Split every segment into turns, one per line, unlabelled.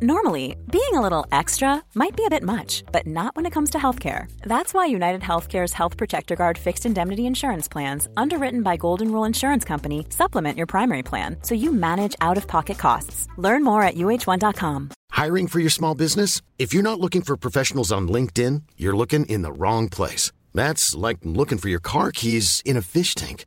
Normally, being a little extra might be a bit much, but not when it comes to healthcare. That's why United Healthcare's Health Protector Guard fixed indemnity insurance plans, underwritten by Golden Rule Insurance Company, supplement your primary plan so you manage out of pocket costs. Learn more at uh1.com.
Hiring for your small business? If you're not looking for professionals on LinkedIn, you're looking in the wrong place. That's like looking for your car keys in a fish tank.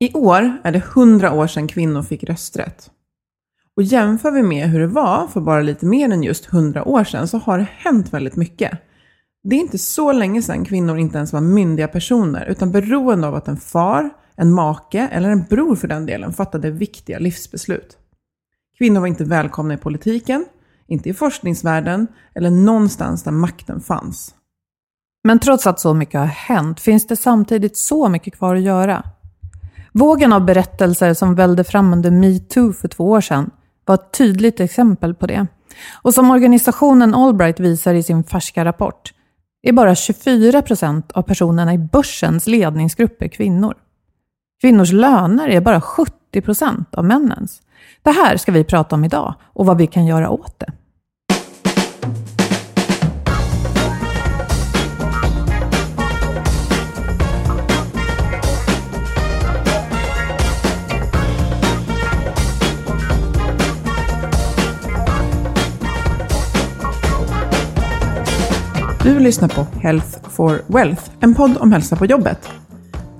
I år är det 100 år sedan kvinnor fick rösträtt. Och jämför vi med hur det var för bara lite mer än just 100 år sedan så har det hänt väldigt mycket. Det är inte så länge sedan kvinnor inte ens var myndiga personer utan beroende av att en far, en make eller en bror för den delen fattade viktiga livsbeslut. Kvinnor var inte välkomna i politiken, inte i forskningsvärlden eller någonstans där makten fanns.
Men trots att så mycket har hänt finns det samtidigt så mycket kvar att göra. Vågen av berättelser som vällde fram under metoo för två år sedan var ett tydligt exempel på det. Och som organisationen Allbright visar i sin färska rapport är bara 24 procent av personerna i börsens ledningsgrupper kvinnor. Kvinnors löner är bara 70 procent av männens. Det här ska vi prata om idag och vad vi kan göra åt det.
Du lyssnar på Health for Wealth, en podd om hälsa på jobbet.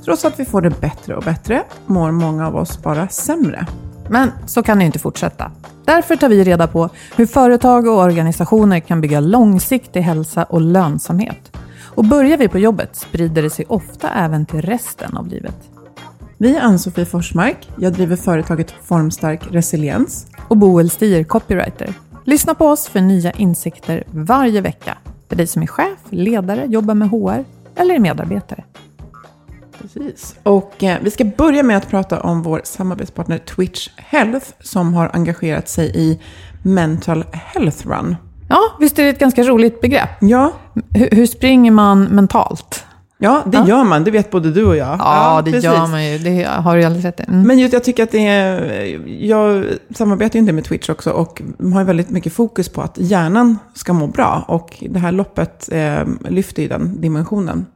Trots att vi får det bättre och bättre mår många av oss bara sämre.
Men så kan det inte fortsätta. Därför tar vi reda på hur företag och organisationer kan bygga långsiktig hälsa och lönsamhet. Och börjar vi på jobbet sprider det sig ofta även till resten av livet.
Vi är Ann-Sofie Forsmark. Jag driver företaget Formstark Resiliens.
Och Boel Stier, copywriter. Lyssna på oss för nya insikter varje vecka. För dig som är chef, ledare, jobbar med HR eller är medarbetare.
Precis. Och eh, vi ska börja med att prata om vår samarbetspartner Twitch Health som har engagerat sig i Mental Health Run.
Ja, visst är det ett ganska roligt begrepp?
Ja.
Hur, hur springer man mentalt?
Ja, det
Ja.
gör man. Det vet både du och jag.
Ja, det
precis.
gör man ju. Det har du alldeles rätt i. Mm.
Men just jag tycker att det är, jag samarbetar ju inte med Twitch också och har ju väldigt mycket fokus på att hjärnan ska må bra. Och det här loppet eh, lyfter ju den dimensionen.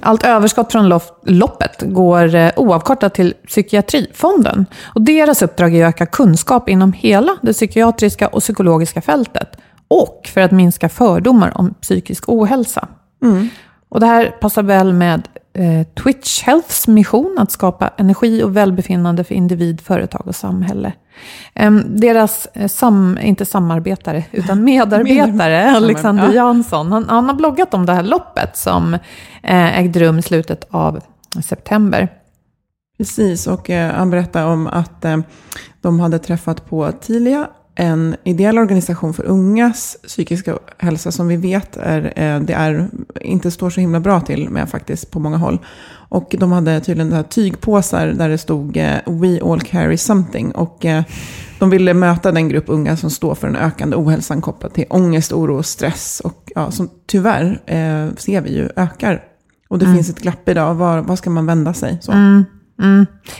Allt överskott från loppet går eh, oavkortat till Psykiatrifonden. Och deras uppdrag är att öka kunskap inom hela det psykiatriska och psykologiska fältet. Och för att minska fördomar om psykisk ohälsa. Och det här passar väl med eh, Twitch Healths mission att skapa energi och välbefinnande för individ, företag och samhälle. Deras, eh, sam, inte samarbetare, utan medarbetare, Alexander
Ja.
Jansson, han, han har bloggat om det här loppet som eh, ägde rum i slutet av september.
Precis, och eh, han berättade om att de hade träffat på Tilia, en ideell organisation för ungas psykiska hälsa som vi vet är, eh, det är, inte står så himla bra till med faktiskt på många håll. Och de hade tydligen här tygpåsar där det stod eh, We all carry something. Och eh, de ville möta den grupp unga som står för den ökande ohälsan kopplat till ångest, oro och stress. Och ja, som tyvärr ser vi ju ökar. Och det finns ett glapp idag. Var, var ska man vända sig? Så.
Mm.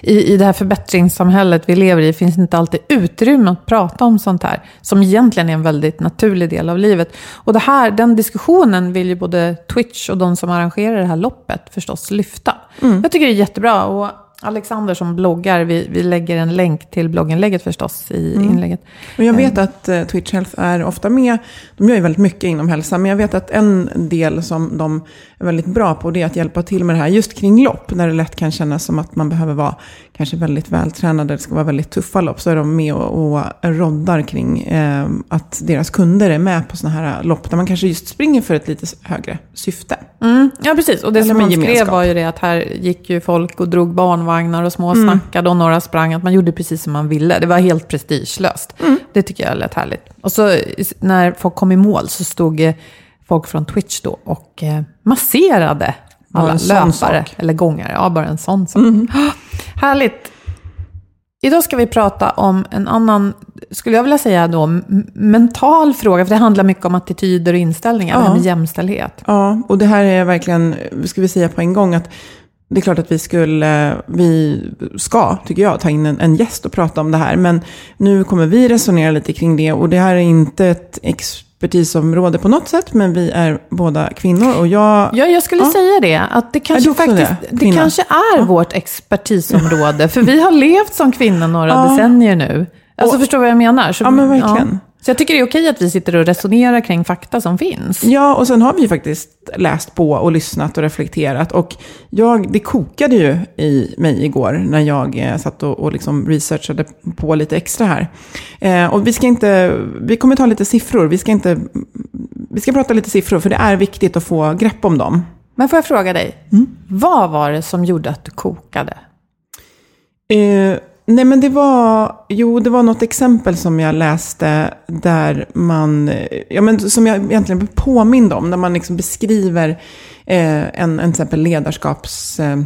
I, I det här förbättringssamhället vi lever i finns inte alltid utrymme att prata om sånt här, som egentligen är en väldigt naturlig del av livet. Och det här, den diskussionen vill ju både Twitch och de som arrangerar det här loppet förstås lyfta. Jag tycker det är jättebra. Och Alexander som bloggar, vi, vi lägger en länk till blogginlägget förstås i inlägget.
Och jag vet att eh, Twitch Health är ofta med, de gör ju väldigt mycket inom hälsa, men jag vet att en del som de är väldigt bra på. Det är att hjälpa till med det här just kring lopp. När det lätt kan kännas som att man behöver vara kanske väldigt vältränad. Det ska vara väldigt tuffa lopp. Så är de med och, och roddar kring eh, att deras kunder är med på sådana här lopp. Där man kanske just springer för ett lite högre syfte.
Mm, ja, precis. Och det
Eller
som man skrev var ju det att här gick ju folk och drog barnvagnar och små
Mm.
snackade och några sprang. Att man gjorde precis som man ville. Det var helt prestigelöst.
Mm.
Det tycker jag lät härligt. Och så när folk kom i mål så stod eh, folk från Twitch då och eh, masserade alla löpare.
Mm.
Eller gångare. Ja, bara en sån sak. Härligt. Idag ska vi prata om en annan, skulle jag vilja säga då, mental fråga. För det handlar mycket om attityder och inställningar. Det här
Ja.
med jämställdhet.
Ja, och det här är verkligen, ska vi säga på en gång att det är klart att vi skulle, vi ska, tycker jag, ta in en, en gäst och prata om det här. Men nu kommer vi resonera lite kring det och det här är inte ett expertisområde på något sätt, men vi är båda kvinnor och jag...
Ja, jag skulle
Ja.
säga det. Att det kanske
du
faktiskt
det,
det, kanske är vårt expertisområde. För vi har levt som kvinnor några
Ja.
decennier nu. Alltså
Och-
förstår vad jag menar? Så,
Ja, men verkligen.
Så jag tycker det är okej att vi sitter och resonerar kring fakta som finns.
Ja, och sen har vi ju faktiskt läst på och lyssnat och reflekterat. Och jag, det kokade ju i mig igår när jag eh, satt och, och liksom researchade på lite extra här. Eh, och vi ska inte, vi kommer ta lite siffror. Vi ska inte, vi ska prata lite siffror för det är viktigt att få grepp om dem.
Men får jag fråga dig,
Mm.
vad var det som gjorde att du kokade?
Eh, nej men det var, jo det var något exempel som jag läste där man, ja men som jag egentligen blev påmind om, När man liksom beskriver eh, en, en till exempel ledarskaps... Eh,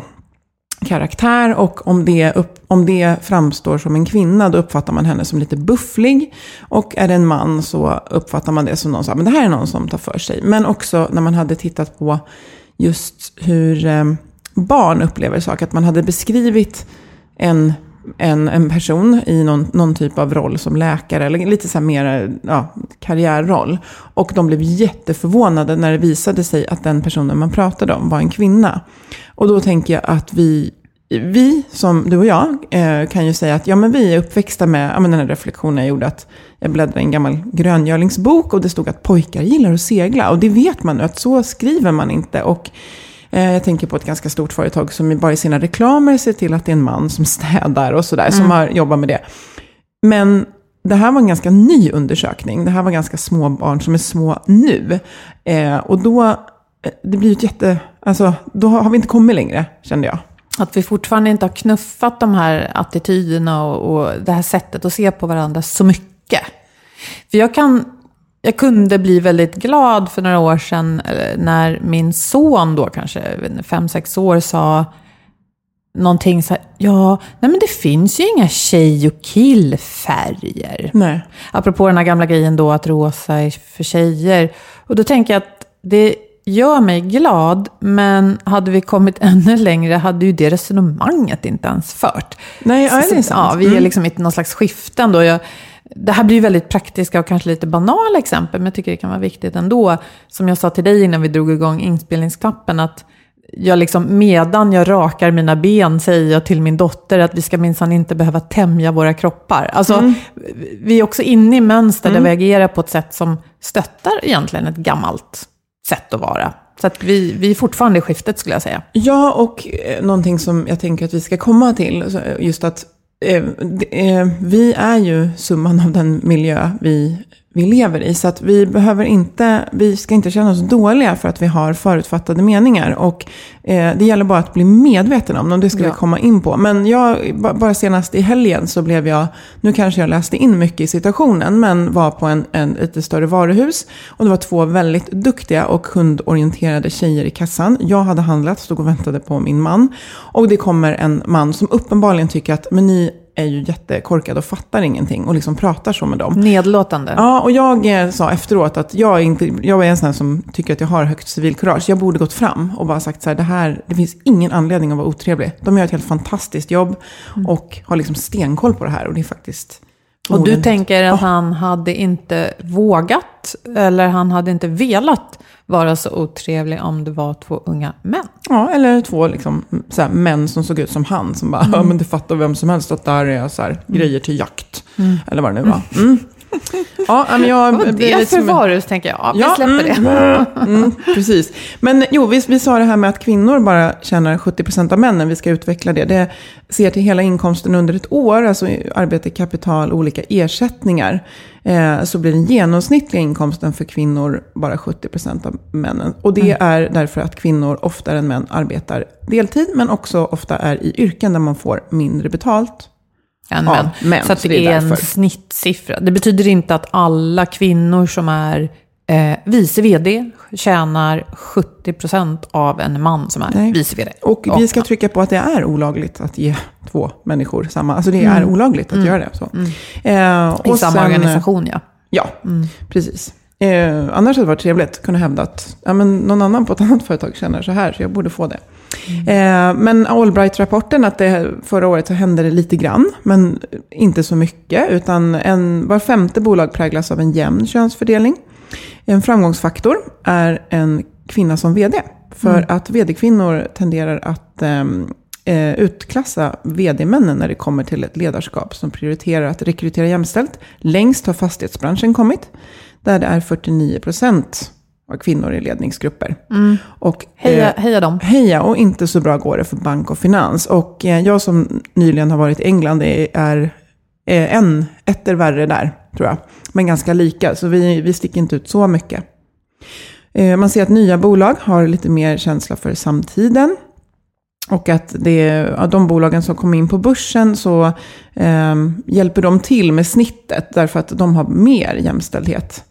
karaktär och om det, upp, om det framstår som en kvinna då uppfattar man henne som lite bufflig. Och är det en man så uppfattar man det som någon som, men det här är någon som tar för sig. Men också när man hade tittat på just hur eh, barn upplever saker, att man hade beskrivit en, en, en person i någon, någon typ av roll som läkare, eller lite så här mer ja, karriärroll. Och de blev jätteförvånade när det visade sig att den personen man pratade om var en kvinna. Och då tänker jag att vi, vi som du och jag, eh, kan ju säga att ja, men vi är uppväxta med ja, men den här reflektionen jag gjorde att jag bläddrade i en gammal gröngölingsbok och det stod att pojkar gillar att segla. Och det vet man nu att så skriver man inte. Och jag tänker på ett ganska stort företag som bara i sina reklamer ser till att det är en man som städar och sådär, som har jobbat med det. Men det här var en ganska ny undersökning. Det här var ganska små barn som är små nu. Eh, och då, eh, det blir ju ett jätte, alltså, då har vi inte kommit längre, kände jag.
Att vi fortfarande inte har knuffat de här attityderna och, och det här sättet att se på varandra så mycket. För jag kan... Jag kunde bli väldigt glad för några år sedan eh, när min son då kanske, fem sex år, sa någonting så här, ja, nej men det finns ju inga tjej och killfärger.
Nej.
Apropå den här gamla grejen då att rosa är för tjejer. Och då tänker jag att det gör mig glad, men hade vi kommit ännu längre hade ju det resonemanget inte ens fört.
Nej, ja, det är sant.
Ja, vi är
Mm.
liksom i någon slags skiften då. Jag, det här blir ju väldigt praktiska och kanske lite banala exempel, men jag tycker det kan vara viktigt ändå. Som jag sa till dig innan vi drog igång inspelningsknappen, att jag liksom, medan jag rakar mina ben säger jag till min dotter att vi ska minsann inte behöva tämja våra kroppar. Alltså,
Mm.
vi är också inne i mönster där vi agerar på ett sätt som stöttar egentligen ett gammalt sätt att vara. Så att vi, vi är fortfarande i skiftet skulle jag säga.
Ja, och eh, någonting som jag tänker att vi ska komma till, just att Eh, eh, vi är ju summan av den miljö vi, vi lever i. Så att vi behöver inte, vi ska inte känna oss dåliga för att vi har förutfattade meningar. Och eh, det gäller bara att bli medveten om dem, det ska
Ja.
vi komma in på. Men jag, ba- bara senast i helgen så blev jag, nu kanske jag läste in mycket i situationen, men var på en, en lite större varuhus. Och det var två väldigt duktiga och kundorienterade tjejer i kassan. Jag hade handlat, stod och väntade på min man. Och det kommer en man som uppenbarligen tycker att, men ni är ju jättekorkade och fattar ingenting och liksom pratar så med dem.
Nedlåtande.
Ja, och jag eh, sa efteråt att jag är, inte, jag är en sån här som tycker att jag har högt civilkurage. Jag borde gått fram och bara sagt så här, det här, det finns ingen anledning att vara otrevlig. De gör ett helt fantastiskt jobb och har liksom stenkoll på det här och det är faktiskt...
Och du tänker att han hade inte vågat eller han hade inte velat vara så otrevlig om det var två unga män.
Ja, eller två liksom, här, män som såg ut som han. Som bara, ja men det fattar vem som helst att där är så här, grejer till jakt. Eller vad det nu var. Mm. Ja, men jag...
Vad är
blir
det för varus, tänker jag. Ja, vi
Ja,
släpper det.
mm, mm, precis. Men jo, vi, vi sa det här med att kvinnor bara tjänar 70% av männen. Vi ska utveckla det. Det ser till hela inkomsten under ett år, alltså arbete, kapital, olika ersättningar. Eh, så blir den genomsnittliga inkomsten för kvinnor bara 70% av männen. Och det
Mm.
är därför att kvinnor oftare än män arbetar deltid, men också ofta är i yrken där man får mindre betalt.
Än
Ja,
män.
män,
Så
så
det,
det är
är en
därför.
snittsiffra. Det betyder inte att alla kvinnor som är eh, vice vd tjänar 70% av en man som är
Nej.
vice vd.
Och vi ska trycka på att det är olagligt att ge två människor samma. Alltså det är olagligt att göra det. Så. Eh,
Mm. I
och
samma
sen,
organisation, ja.
Ja, precis. Eh, annars hade det varit trevligt att kunna hävda att ja, men någon annan på ett annat företag känner så här, så jag borde få det. Eh, men Allbright-rapporten, att det, förra året så hände det lite grann, men inte så mycket. Utan en, var femte bolag präglas av en jämn könsfördelning. En framgångsfaktor är en kvinna som vd. För att vd-kvinnor tenderar att ehm, eh, utklassa vd-männen när det kommer till ett ledarskap som prioriterar att rekrytera jämställt. Längst har fastighetsbranschen kommit, där det är 49 procent av kvinnor i ledningsgrupper. Och,
Heja,
eh,
heja dem.
Heja, och inte så bra går det för bank och finans. Och eh, jag som nyligen har varit i England är, är en etter värre där, tror jag. Men ganska lika, så vi, vi sticker inte ut så mycket. Eh, man ser att nya bolag har lite mer känsla för samtiden. Och att det, ja, de bolagen som kommer in på börsen så eh, hjälper de till med snittet därför att de har mer jämställdhet.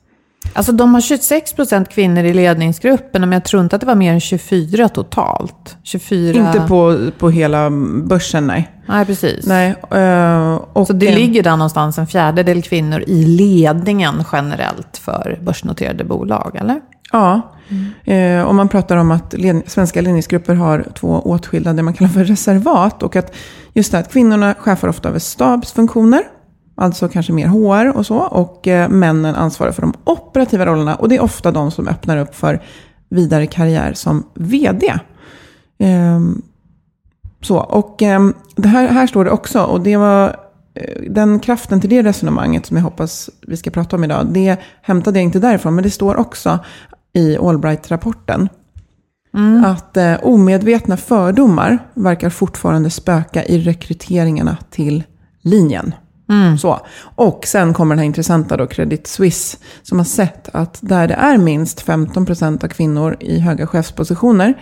Alltså de har 26% kvinnor i ledningsgruppen, men jag tror inte att det var mer än 24 totalt. 24...
Inte på, på hela börsen, nej.
Nej, precis.
nej eh, och,
Så det ligger där någonstans en fjärdedel kvinnor i ledningen generellt för börsnoterade bolag, eller?
Ja, eh, om man pratar om att led, svenska ledningsgrupper har två åtskilda, det man kallar för reservat. Och att just det att kvinnorna chefar ofta över stabsfunktioner, alltså kanske mer HR och så. Och eh, männen ansvarar för de operativa rollerna. Och det är ofta de som öppnar upp för vidare karriär som vd. Ehm, så, och ehm, det här, här står det också, och det var eh, den kraften till det resonemanget som jag hoppas vi ska prata om idag, det hämtade jag inte därifrån, men det står också i Allbright-rapporten. Att eh, omedvetna fördomar verkar fortfarande spöka i rekryteringarna till linjen. Så. Och sen kommer den här intressanta då, Credit Suisse, som har sett att där det är minst 15% av kvinnor i höga chefspositioner,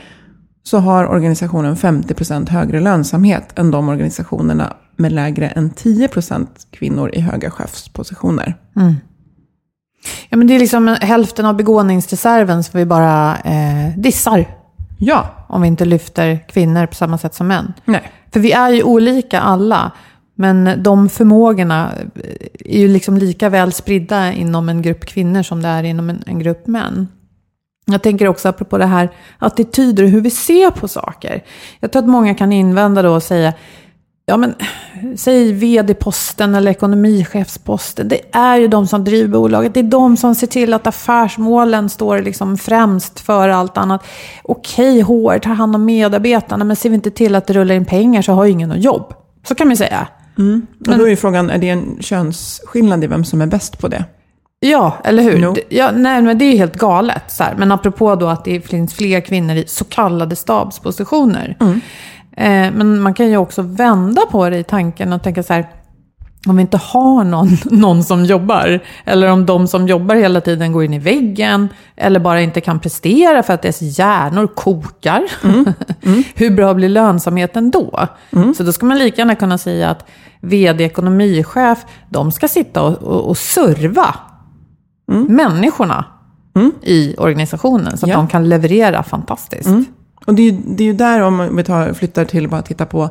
så har organisationen 50% högre lönsamhet än de organisationerna med lägre än 10% kvinnor i höga chefspositioner.
Ja, men det är liksom hälften av begåvningsreserven som vi bara eh, dissar
Ja,
om vi inte lyfter kvinnor på samma sätt som män.
nej.
För vi är ju olika alla, men de förmågorna är ju liksom lika väl spridda inom en grupp kvinnor som det är inom en, en grupp män. Jag tänker också apropå det här attityder och hur vi ser på saker. Jag tror att många kan invända då och säga, ja men säg vd-posten eller ekonomichefsposten. Det är ju de som driver bolaget. Det är de som ser till att affärsmålen står liksom främst för allt annat. Okej, HR tar hand om medarbetarna, men ser vi inte till att det rullar in pengar så har ju ingen något jobb. Så kan man säga säga.
Och då är ju frågan, är det en könsskillnad i vem som är bäst på det?
Ja, eller hur?
No.
Ja, nej, men det är ju helt galet. Så här. Men apropå då att det finns fler kvinnor i så kallade stabspositioner. Eh, men man kan ju också vända på det i tanken och tänka så här. Om vi inte har någon, någon som jobbar, eller om de som jobbar hela tiden går in i väggen, eller bara inte kan prestera för att deras hjärnor kokar. Hur bra blir lönsamheten då? Så då ska man lika gärna kunna säga att vd, ekonomichef, de ska sitta och, och, och serva människorna i organisationen så att
Ja.
de kan leverera fantastiskt.
Och det är, ju, det är ju där, om vi tar, flyttar till bara titta på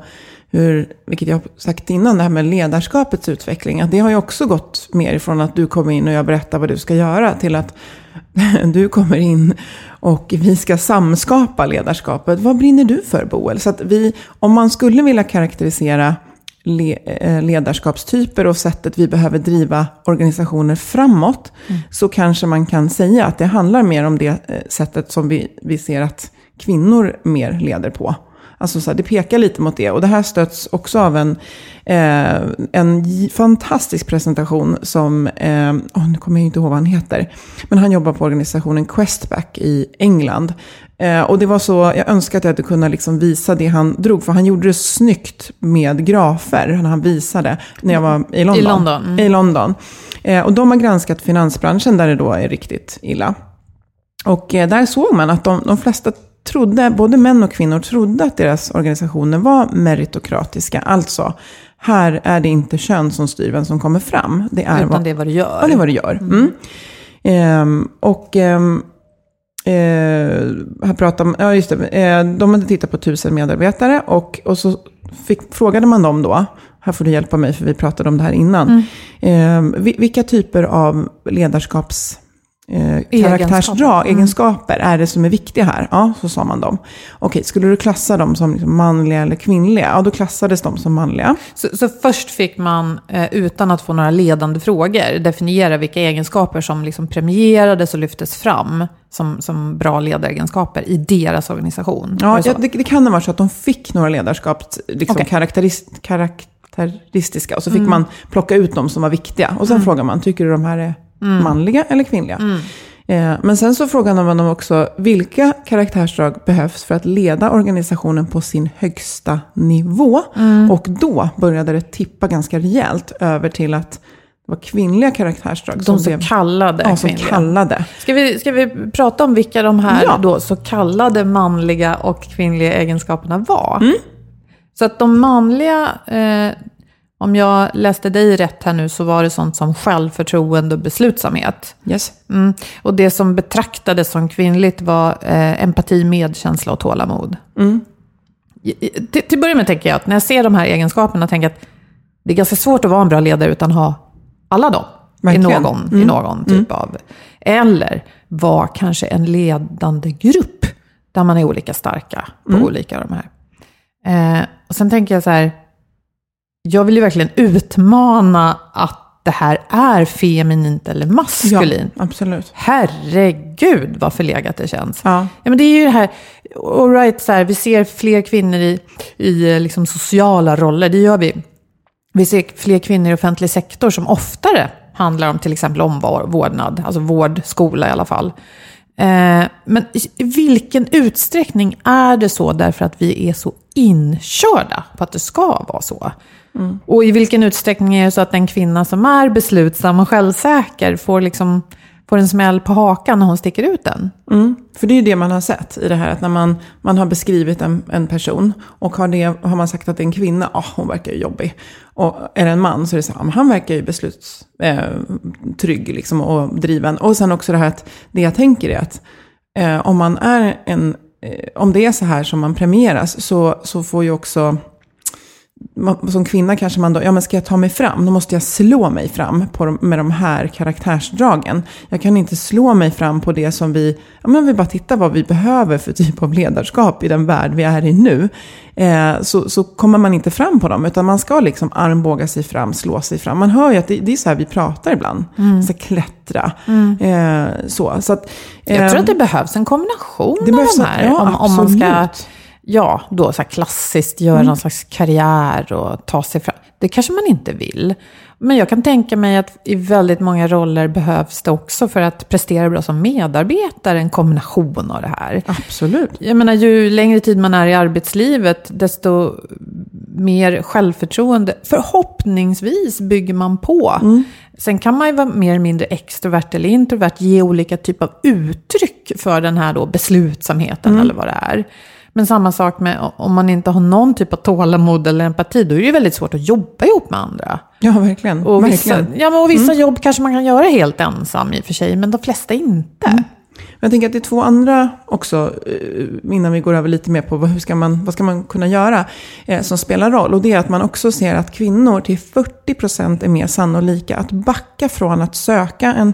hur, vilket jag har sagt innan, det här med ledarskapets utveckling. Att det har ju också gått mer ifrån att du kommer in och jag berättar vad du ska göra till att du kommer in och vi ska samskapa ledarskapet. Vad brinner du för Boel? Så att vi, om man skulle vilja karaktärisera le, eh, ledarskapstyper och sättet vi behöver driva organisationer framåt, så kanske man kan säga att det handlar mer om det eh, sättet som vi, vi ser att kvinnor mer leder på. Alltså så här, det pekar lite mot det. Och det här stöts också av en, eh, en fantastisk presentation som, eh, åh, nu kommer jag inte ihåg vad han heter, men han jobbar på organisationen Questback i England. Eh, och det var så, jag önskar att jag hade kunnat liksom visa det han drog, för han gjorde det snyggt med grafer när han visade när jag var i London.
I London, mm.
I London. Eh, och de har granskat finansbranschen där det då är riktigt illa. Och eh, där såg man att de, de flesta trodde, både män och kvinnor trodde att deras organisationer var meritokratiska. Alltså, här är det inte kön som styr vem som kommer fram. Det är
Utan
vad,
det är vad du gör.
Ja, det är vad du gör. Mm. Ehm, och ehm, eh, här pratar ja just det, eh, de hade tittat på tusen medarbetare och, och så fick, frågade man dem då, här får du hjälpa mig för vi pratade om det här innan. Ehm, vi- vilka typer av ledarskaps eh, karaktärsdrag, egenskaper är det som är viktiga här? Ja, så sa man dem. Okej, skulle du klassa dem som liksom manliga eller kvinnliga? Ja, då klassades de som manliga.
Så, så först fick man, eh, utan att få några ledande frågor, definiera vilka egenskaper som liksom premierades och lyftes fram som, som bra ledaregenskaper i deras organisation.
Ja,
det
ja det, det kan ha varit så att de fick några ledarskap, liksom karaktäris- karaktäristiska. Och så fick man plocka ut dem som var viktiga. Och sen frågar man, tycker du de här är manliga eller kvinnliga? Eh, men sen så frågade man dem också, vilka karaktärsdrag behövs för att leda organisationen på sin högsta nivå? Och då började det tippa ganska rejält över till att det var kvinnliga karaktärsdrag
De så
blev
kallade
ja, som
kvinnliga.
kallade.
Ska vi, ska vi prata om vilka de här
Ja.
då, så kallade manliga och kvinnliga egenskaperna var?
Mm.
Så att de manliga, eh, om jag läste dig rätt här nu, så var det sånt som självförtroende och beslutsamhet.
Yes.
Mm. Och det som betraktades som kvinnligt var eh, empati, medkänsla och tålamod.
Mm.
Till, till att börja med tänker jag att när jag ser de här egenskaperna tänker jag att det är ganska svårt att vara en bra ledare utan att ha alla dem. I
Verkligen.
någon,
Mm.
i någon typ av... Eller vara kanske en ledande grupp där man är olika starka på
Mm.
olika av de här. Eh, och sen tänker jag så här, jag vill ju verkligen utmana att det här är feminint eller
Ja,
maskulint.
absolut.
Herregud vad förlegat det känns.
Ja.
Ja, men det är ju det här, all right, så här, vi ser fler kvinnor i, i eh, liksom sociala roller, det gör vi. Vi ser fler kvinnor i offentlig sektor som oftare handlar om till exempel omvårdnad, alltså vård, skola i alla fall. Eh, men i vilken utsträckning är det så därför att vi är så inkörda på att det ska vara så? Och i vilken utsträckning är det så att en kvinna som är beslutsam och självsäker får, liksom, får en smäll på hakan när hon sticker ut den?
Mm. För det är ju det man har sett i det här, att när man, man har beskrivit en, en person och har, det, har man sagt att det är en kvinna, ah, hon verkar ju jobbig. Och är det en man så är det så här, ah, han verkar ju beslutstrygg eh, liksom, och driven. Och sen också det här att det jag tänker är att eh, om man är en, eh, om det är så här som man premieras så, så får ju också som kvinna kanske man då, ja men ska jag ta mig fram, då måste jag slå mig fram på de, med de här karaktärsdragen. Jag kan inte slå mig fram på det som vi, ja men vi bara tittar vad vi behöver för typ av ledarskap i den värld vi är i nu. Eh, så, så kommer man inte fram på dem, utan man ska liksom armbåga sig fram, slå sig fram. Man hör ju att det, det är så här vi pratar ibland.
Mm.
Så klättra. Eh, så, så att,
Jag tror
eh,
att det behövs en kombination
det
av
behövs
de här.
ja,
om, om man ska. Ja, då så här klassiskt göra någon slags karriär och ta sig fram. Det kanske man inte vill. Men jag kan tänka mig att i väldigt många roller behövs det också för att prestera bra som medarbetare, en kombination av det här.
absolut.
Jag menar, ju längre tid man är i arbetslivet, desto mer självförtroende, förhoppningsvis, bygger man på. Sen kan man ju vara mer eller mindre extrovert eller introvert, ge olika typer av uttryck för den här då beslutsamheten eller vad det är. Men samma sak med om man inte har någon typ av tålamod eller empati, då är det ju väldigt svårt att jobba ihop med andra.
Ja, verkligen.
Och vissa,
verkligen.
ja, men och vissa jobb kanske man kan göra helt ensam i och för sig, men de flesta inte.
Jag tänker att det är två andra också, eh, innan vi går över lite mer på vad, hur ska man, vad ska man kunna göra, eh, som spelar roll. Och det är att man också ser att kvinnor till 40% är mer sannolika att backa från att söka en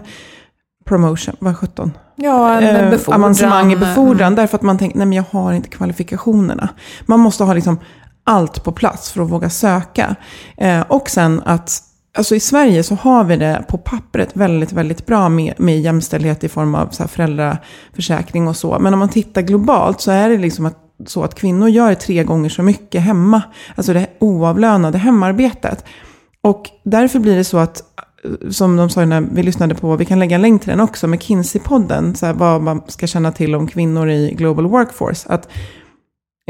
promotion, vad 17?
Ja, en
Eh,
befordran.
avancemang i befordran, därför att man tänker, nej men jag har inte kvalifikationerna. Man måste ha liksom allt på plats för att våga söka. Eh, och sen att, alltså i Sverige så har vi det på pappret väldigt, väldigt bra med, med jämställdhet i form av så här föräldraförsäkring och så. Men om man tittar globalt så är det liksom att så att kvinnor gör tre gånger så mycket hemma. Alltså det oavlönade hemarbetet. Och därför blir det så att, som de sa när vi lyssnade på, vi kan lägga en länk till den också, McKinsey-podden, så här, vad man ska känna till om kvinnor i Global Workforce. Att,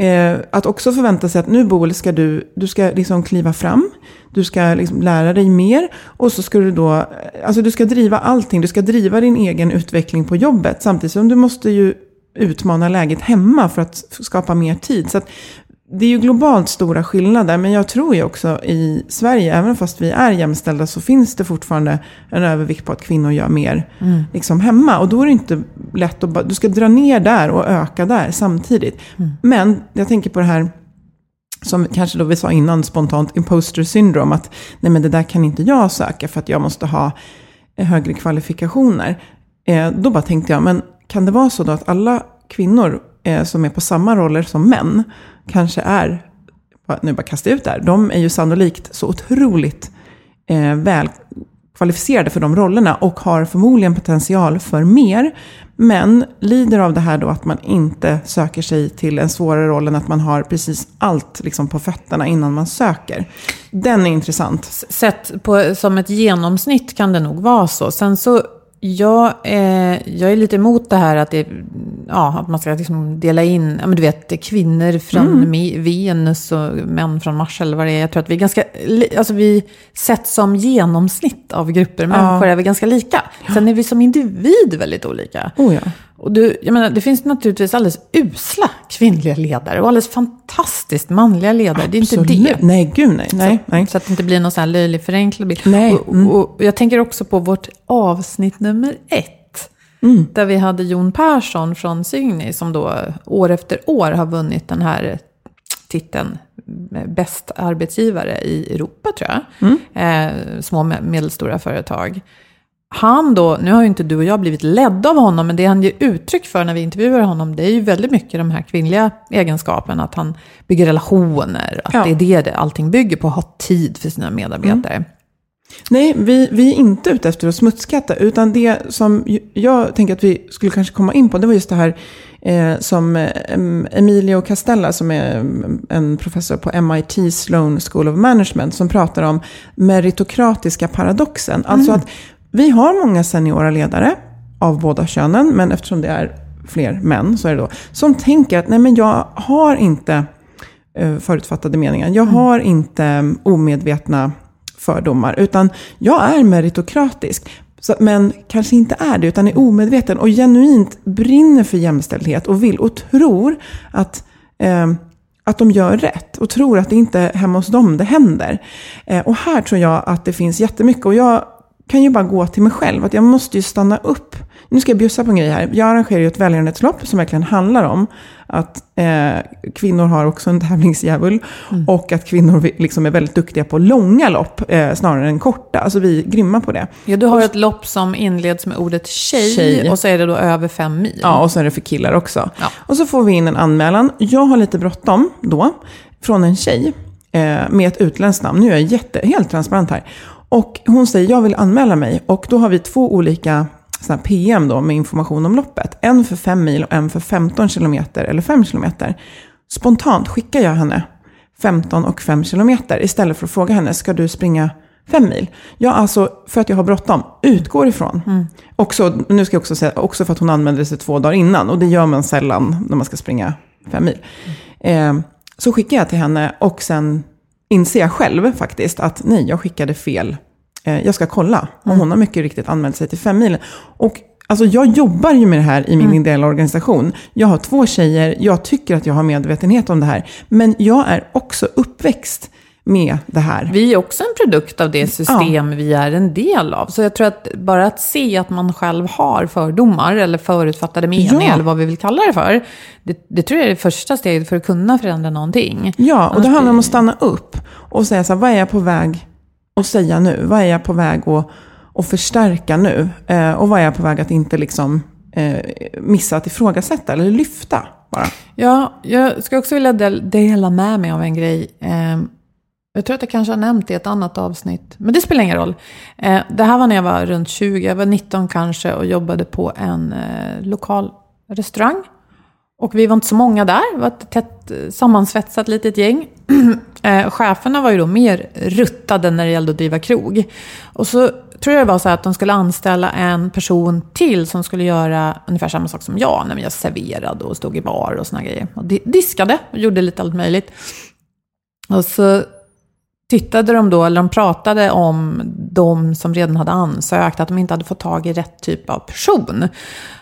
eh, att också förvänta sig att nu Boel ska du, du ska liksom kliva fram, du ska liksom lära dig mer och så ska du då, alltså du ska driva allting, du ska driva din egen utveckling på jobbet samtidigt som du måste ju utmana läget hemma för att skapa mer tid. Så att det är ju globalt stora skillnader, men jag tror ju också i Sverige, även fast vi är jämställda, så finns det fortfarande en övervikt på att kvinnor gör mer mm. liksom hemma. Och då är det inte lätt att bara, du ska dra ner där och öka där samtidigt. Mm. Men jag tänker på det här, som kanske då vi sa innan, spontant imposter syndrome, att nej men det där kan inte jag söka för att jag måste ha högre kvalifikationer. Eh, då bara tänkte jag, men kan det vara så då att alla kvinnor eh, som är på samma roller som män kanske är, nu bara jag ut där, de är ju sannolikt så otroligt eh, väl kvalificerade för de rollerna och har förmodligen potential för mer. Men lider av det här då att man inte söker sig till en svårare roll än att man har precis allt liksom på fötterna innan man söker. Den är intressant.
Sett på, som ett genomsnitt kan det nog vara så. Sen så jag, eh, jag är lite emot det här att, det, ja, att man ska liksom dela in, ja, men du vet, kvinnor från mm. Venus och män från Mars eller vad det är. Jag tror att vi är ganska, alltså vi sett som genomsnitt av grupper människor ja. är vi ganska lika. Sen är vi som individ väldigt olika.
Oh ja.
Och du, jag menar, det finns naturligtvis alldeles usla kvinnliga ledare och alldeles fantastiskt manliga ledare. Absolut. Det är inte det.
Nej, gud nej. nej,
så,
nej.
så att det inte blir någon sån här löjlig förenklad bild.
Nej.
Mm. och, och, jag tänker också på vårt avsnitt nummer ett. Mm. Där vi hade Jon Persson från Signy som då år efter år har vunnit den här titeln bäst arbetsgivare i Europa tror jag. Mm. Eh, små och medelstora företag han då, nu har ju inte du och jag blivit ledda av honom, men det han ger uttryck för när vi intervjuar honom, det är ju väldigt mycket de här kvinnliga egenskaperna. Att han bygger relationer, att ja. det är det allting bygger på, att ha tid för sina medarbetare. Mm.
Nej, vi, vi är inte ute efter att smutskatta, utan det som jag tänker att vi skulle kanske komma in på, det var just det här eh, som eh, Emilio Castella, som är en professor på MIT Sloan School of Management, som pratar om meritokratiska paradoxen. Alltså mm. att vi har många seniora ledare av båda könen, men eftersom det är fler män så är det då, som tänker att nej men jag har inte uh, förutfattade meningar. Jag mm. har inte um, omedvetna fördomar, utan jag är meritokratisk. Så, men kanske inte är det, utan är omedveten och genuint brinner för jämställdhet och vill och tror att, eh, att de gör rätt och tror att det inte är hemma hos dem det händer. Eh, och här tror jag att det finns jättemycket. Och jag kan ju bara gå till mig själv. Att jag måste ju stanna upp. Nu ska jag bjussa på en grej här. Jag arrangerar ju ett välgörenhetslopp som verkligen handlar om att eh, kvinnor har också en tävlingsdjävul. Mm. Och att kvinnor liksom är väldigt duktiga på långa lopp eh, snarare än korta. Alltså vi är grymma på det.
Ja, du har ett lopp som inleds med ordet tjej, tjej. och så är det då över fem mil.
Ja, och så är det för killar också. Ja. Och så får vi in en anmälan. Jag har lite bråttom då, från en tjej eh, med ett utländskt namn. Nu är jag jätte, helt transparent här. Och hon säger, jag vill anmäla mig. Och då har vi två olika såna PM då, med information om loppet. En för 5 mil och en för 15 kilometer eller 5 kilometer. Spontant skickar jag henne 15 och 5 kilometer istället för att fråga henne, ska du springa 5 mil? Ja, alltså för att jag har bråttom, utgår ifrån. Mm. Också, nu ska jag också säga, också för att hon anmälde sig två dagar innan. Och det gör man sällan när man ska springa 5 mil. Mm. Eh, så skickar jag till henne och sen inser jag själv faktiskt att nej, jag skickade fel. Eh, jag ska kolla. Och mm. hon har mycket riktigt anmält sig till fem mil. Och Alltså jag jobbar ju med det här i min mm. ideella organisation. Jag har två tjejer, jag tycker att jag har medvetenhet om det här. Men jag är också uppväxt med det här.
Vi är också en produkt av det system ja. vi är en del av. Så jag tror att bara att se att man själv har fördomar eller förutfattade meningar ja. eller vad vi vill kalla det för. Det, det, tror jag är det första steget för att kunna förändra någonting.
Ja, och det handlar om att stanna upp och säga så här, vad är jag på väg att säga nu? Vad är jag på väg att, att förstärka nu? Eh, och vad är jag på väg att inte liksom eh, missa att ifrågasätta eller lyfta bara?
Ja, jag skulle också vilja dela med mig av en grej. Eh, jag tror att jag kanske har nämnt det i ett annat avsnitt. Men det spelar ingen roll. Eh, det här var när jag var runt 20, jag var 19 kanske och jobbade på en eh, lokal restaurang. Och vi var inte så många där, det var ett tätt eh, sammansvetsat litet gäng. cheferna var ju då mer ruttade när det gällde att driva krog. Och så tror jag det var så att de skulle anställa en person till som skulle göra ungefär samma sak som jag. När jag serverade och stod i bar och såna grejer. Och diskade och gjorde lite allt möjligt. Och så tittade de då, eller de pratade om de som redan hade ansökt, att de inte hade fått tag i rätt typ av person.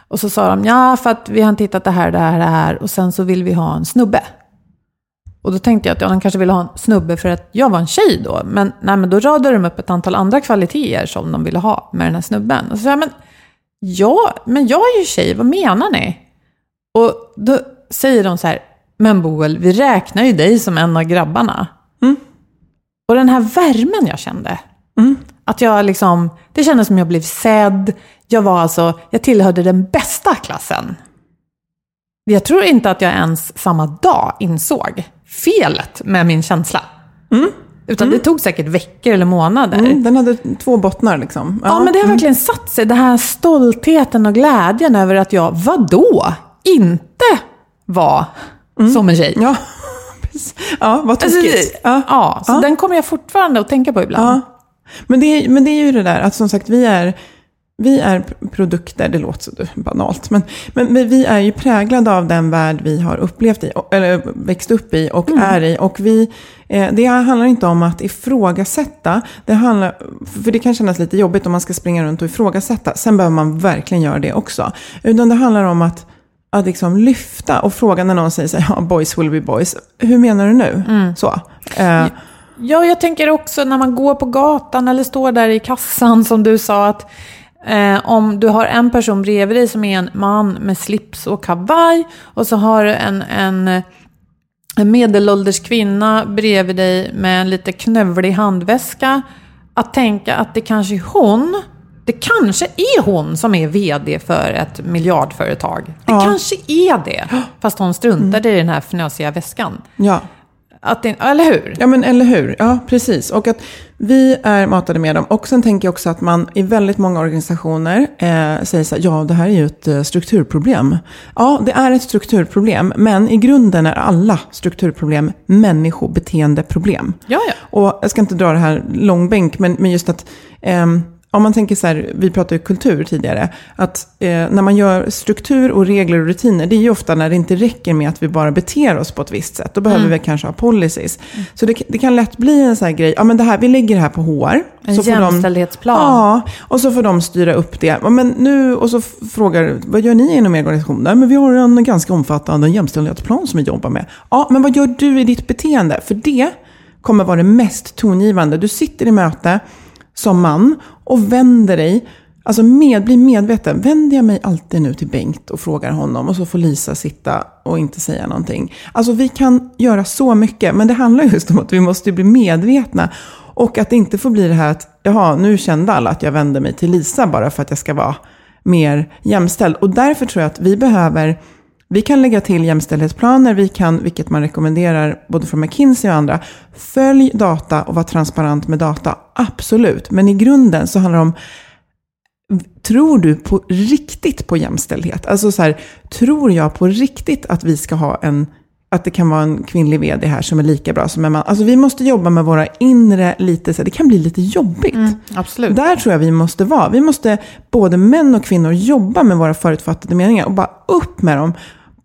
Och så sa de, ja för att vi har tittat det här, det här, det här och sen så vill vi ha en snubbe. Och då tänkte jag att ja, de kanske ville ha en snubbe för att jag var en tjej då. Men, nej, men då radade de upp ett antal andra kvaliteter som de ville ha med den här snubben. Och så sa jag, men, ja, men jag är ju tjej, vad menar ni? Och då säger de så här, men Boel, vi räknar ju dig som en av grabbarna. Mm. Och den här värmen jag kände, mm. att jag liksom, det kändes som jag blev sedd. Jag var alltså, jag tillhörde den bästa klassen. Jag tror inte att jag ens samma dag insåg felet med min känsla. Mm. Utan mm. det tog säkert veckor eller månader. Mm,
den hade två bottnar liksom.
Ja, ja men det har mm. verkligen satt sig. Den här stoltheten och glädjen över att jag, vadå, inte var mm. som en tjej.
Ja, ja vad alltså, tokigt. Alltså,
ja. ja, så ja. den kommer jag fortfarande att tänka på ibland. Ja.
Men, det, men det är ju det där att som sagt vi är vi är produkter, det låter så banalt, men, men, men, vi är ju präglade av den värld vi har upplevt i, eller växt upp i och mm. är i. Och vi, eh, det handlar inte om att ifrågasätta, det handlar, för det kan kännas lite jobbigt om man ska springa runt och ifrågasätta. Sen behöver man verkligen göra det också. Utan det handlar om att, att liksom lyfta och fråga när någon säger så här, ja, boys will be boys. Hur menar du nu? Mm. Så. Eh,
ja, jag tänker också när man går på gatan eller står där i kassan som du sa att Eh, om du har en person bredvid dig som är en man med slips och kavaj och så har du en, en, en medelålders kvinna bredvid dig med en lite knövlig handväska. Att tänka att det kanske är hon, det kanske är hon som är vd för ett miljardföretag. Det ja. kanske är det, fast hon struntade mm. i den här fnösiga väskan.
Ja.
Att det, eller hur?
Ja, men eller hur. Ja, precis. Och att vi är matade med dem. Och sen tänker jag också att man i väldigt många organisationer eh, säger så här, ja, det här är ju ett eh, strukturproblem. Ja, det är ett strukturproblem. Men i grunden är alla strukturproblem människobeteendeproblem.
Ja, ja.
Och jag ska inte dra det här långbänk, men, men just att eh, om man tänker så här, vi pratade ju kultur tidigare, att eh, när man gör struktur och regler och rutiner, det är ju ofta när det inte räcker med att vi bara beter oss på ett visst sätt. Då behöver mm. vi kanske ha policies. Mm. Så det, det, kan lätt bli en sån här grej, ja men det här, vi lägger det här på HR.
En så jämställdhetsplan.
De, ja, och så får de styra upp det. Men nu, och så frågar, vad gör ni inom er organisation? Nej, men vi har en ganska omfattande jämställdhetsplan som vi jobbar med. Ja, men vad gör du i ditt beteende? För det kommer vara det mest tongivande. Du sitter i möte, som man och vänder dig, alltså med, bli medveten. Vänder jag mig alltid nu till Bengt och frågar honom och så får Lisa sitta och inte säga någonting. Alltså vi kan göra så mycket, men det handlar just om att vi måste bli medvetna. Och att det inte får bli det här att, jaha, nu kände alla att jag vände mig till Lisa bara för att jag ska vara mer jämställd. Och därför tror jag att vi behöver vi kan lägga till jämställdhetsplaner, vi kan, vilket man rekommenderar både från McKinsey och andra, följ data och var transparent med data. Absolut, men i grunden så handlar det om Tror du på riktigt på jämställdhet? Alltså så här, tror jag på riktigt att vi ska ha en att det kan vara en kvinnlig vd här som är lika bra som en man. Alltså vi måste jobba med våra inre lite, så det kan bli lite jobbigt. Mm,
absolut.
Där tror jag vi måste vara. Vi måste, både män och kvinnor, jobba med våra förutfattade meningar och bara upp med dem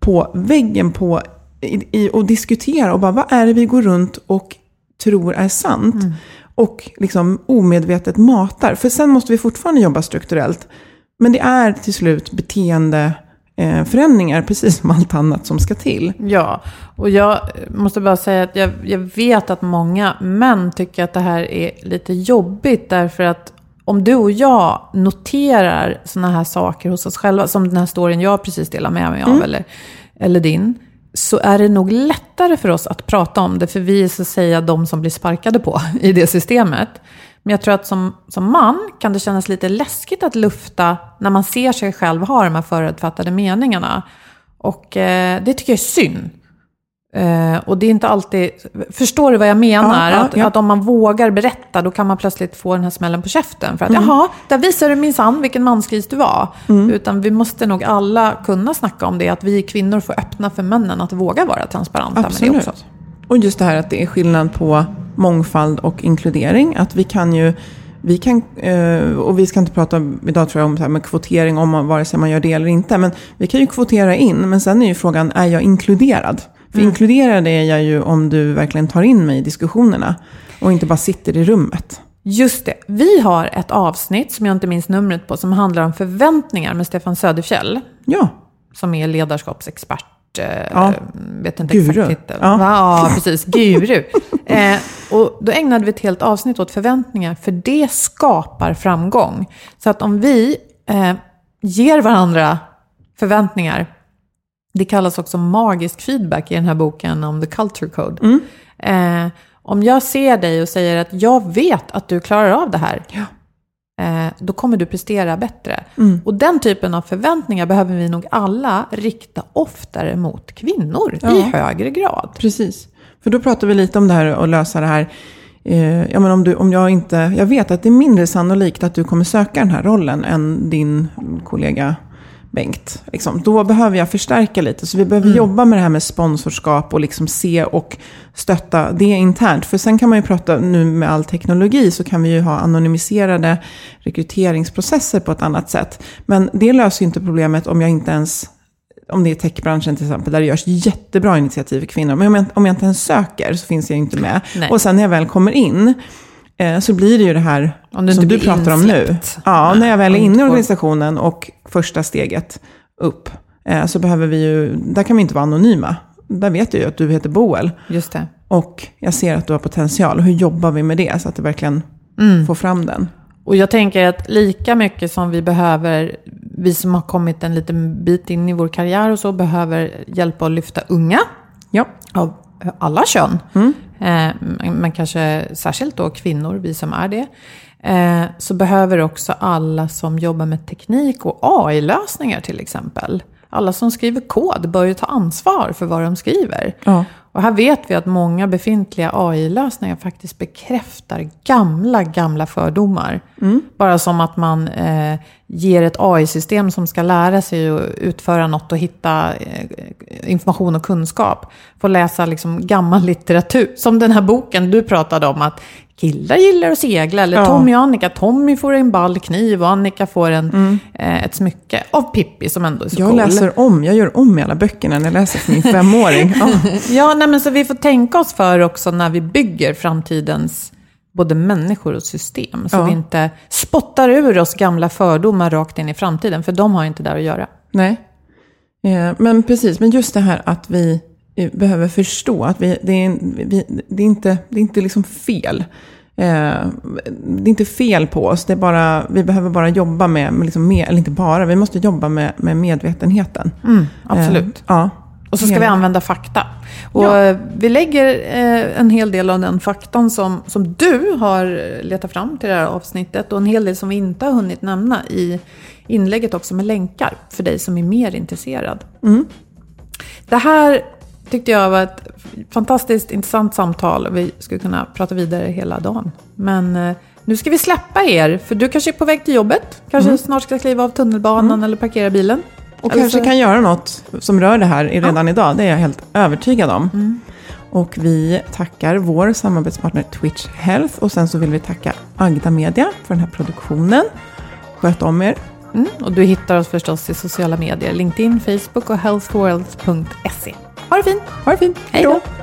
på väggen på, i, i, och diskutera och bara vad är det vi går runt och tror är sant. Mm. Och liksom omedvetet matar. För sen måste vi fortfarande jobba strukturellt. Men det är till slut beteendeförändringar, precis som allt annat som ska till.
Ja, och jag måste bara säga att jag, jag vet att många män tycker att det här är lite jobbigt. Därför att om du och jag noterar sådana här saker hos oss själva, som den här storyn jag precis delar med mig av, mm. eller, eller din, så är det nog lättare för oss att prata om det, för vi är så att säga de som blir sparkade på i det systemet. Men jag tror att som, som man kan det kännas lite läskigt att lufta när man ser sig själv ha de här förutfattade meningarna. Och eh, det tycker jag är synd. Eh, och det är inte alltid... Förstår du vad jag menar?
Ja, ja,
att,
ja.
att om man vågar berätta, då kan man plötsligt få den här smällen på käften. För att
Mm.
jaha, där visar du minsann vilken mansgris du var. Utan vi måste nog alla kunna snacka om det, att vi kvinnor får öppna för männen att våga vara transparenta med det
Absolut.
också.
Och just det här att det är skillnad på mångfald och inkludering. Att vi kan ju, vi kan, eh, och vi ska inte prata idag tror jag om så här med kvotering, om man, vare sig man gör det eller inte. Men vi kan ju kvotera in, men sen är ju frågan, är jag inkluderad? För inkluderad är jag ju om du verkligen tar in mig i diskussionerna. Och inte bara sitter i rummet.
Just det. Vi har ett avsnitt, som jag inte minns numret på, som handlar om förväntningar med Stefan Söderfjell.
Ja,
som är ledarskapsexpert. Eh,
Ja.
Vet inte
Guru.
exakt titel.
Ja.
Ja, precis. Guru. eh, och då ägnade vi ett helt avsnitt åt förväntningar, för det skapar framgång. Så att om vi eh, ger varandra förväntningar, det kallas också magisk feedback i den här boken om the culture code. Eh, om jag ser dig och säger att jag vet att du klarar av det här, eh, då kommer du prestera bättre. Och den typen av förväntningar behöver vi nog alla rikta oftare mot kvinnor
Ja.
i högre grad.
Precis. För då pratar vi lite om det här att lösa det här. Eh, ja, men om, du, om jag inte, jag vet att det är mindre sannolikt att du kommer söka den här rollen än din kollega Bengt. Liksom. Då behöver jag förstärka lite. Så vi behöver jobba med det här med sponsorskap och liksom se och stötta det internt. För sen kan man ju prata nu med all teknologi så kan vi ju ha anonymiserade rekryteringsprocesser på ett annat sätt. Men det löser ju inte problemet om jag inte ens om det är techbranschen till exempel, där det görs jättebra initiativ för kvinnor. Men om jag, om jag inte ens söker så finns jag inte med.
Nej.
Och sen när jag väl kommer in eh, så blir det ju det här
Om du
som du pratar om nu.
insläppt.
Ja, när jag väl är inne i organisationen och första steget upp eh, så behöver vi ju, där kan vi inte vara anonyma. Där vet jag ju att du heter Boel.
Just det.
Och jag ser att du har potential. Hur jobbar vi med det så att det verkligen får fram den?
Och jag tänker att lika mycket som vi behöver, vi som har kommit en liten bit in i vår karriär och så, behöver hjälpa att lyfta unga
Ja,
av alla kön. Eh, men kanske särskilt då kvinnor, vi som är det. Eh, så behöver också alla som jobbar med teknik och AI-lösningar till exempel. Alla som skriver kod bör ju ta ansvar för vad de skriver.
Ja.
Och här vet vi att många befintliga AI-lösningar faktiskt bekräftar gamla, gamla fördomar. Bara som att man eh, ger ett AI-system som ska lära sig att utföra något och hitta eh, information och kunskap. Får läsa liksom gammal litteratur. Som den här boken du pratade om, att killar gillar att segla. Eller
Ja.
Tommy och Annika. Tommy får en ballkniv och Annika får en, eh, ett smycke av Pippi som ändå är så
jag
cool.
läser om, jag gör om i alla böckerna när jag läser för min femåring. Ja.
Ja, nej, men så vi får tänka oss för också när vi bygger framtidens både människor och system. Så
Ja.
vi inte spottar ur oss gamla fördomar rakt in i framtiden, för de har inte där att göra.
Nej. Eh, men precis, men just det här att vi eh, behöver förstå att vi, det, är, vi, det är inte, det är inte liksom fel. Eh, det är inte fel på oss, det är bara, vi behöver bara jobba med, med, liksom med eller inte bara, vi måste jobba med, med medvetenheten.
Absolut.
Eh, ja.
Och så ska vi använda fakta. Och
Ja.
eh, vi lägger eh, en hel del av den faktan som, som du har eh, letat fram till det här avsnittet och en hel del som vi inte har hunnit nämna i inlägget också med länkar för dig som är mer intresserad. Det här tyckte jag var ett fantastiskt intressant samtal. Vi skulle kunna prata vidare hela dagen. Men nu ska vi släppa er, för du kanske är på väg till jobbet. Kanske snart ska kliva av tunnelbanan eller parkera bilen.
Och
Eller
kanske kan göra något som rör det här redan idag, det är jag helt övertygad om. Och vi tackar vår samarbetspartner Twitch Health och sen så vill vi tacka Agda Media för den här produktionen. Sköt om er.
Mm, och du hittar oss förstås i sociala medier. LinkedIn, Facebook och healthworld.se. Ha det fint!
Ha det fint.
Hej då!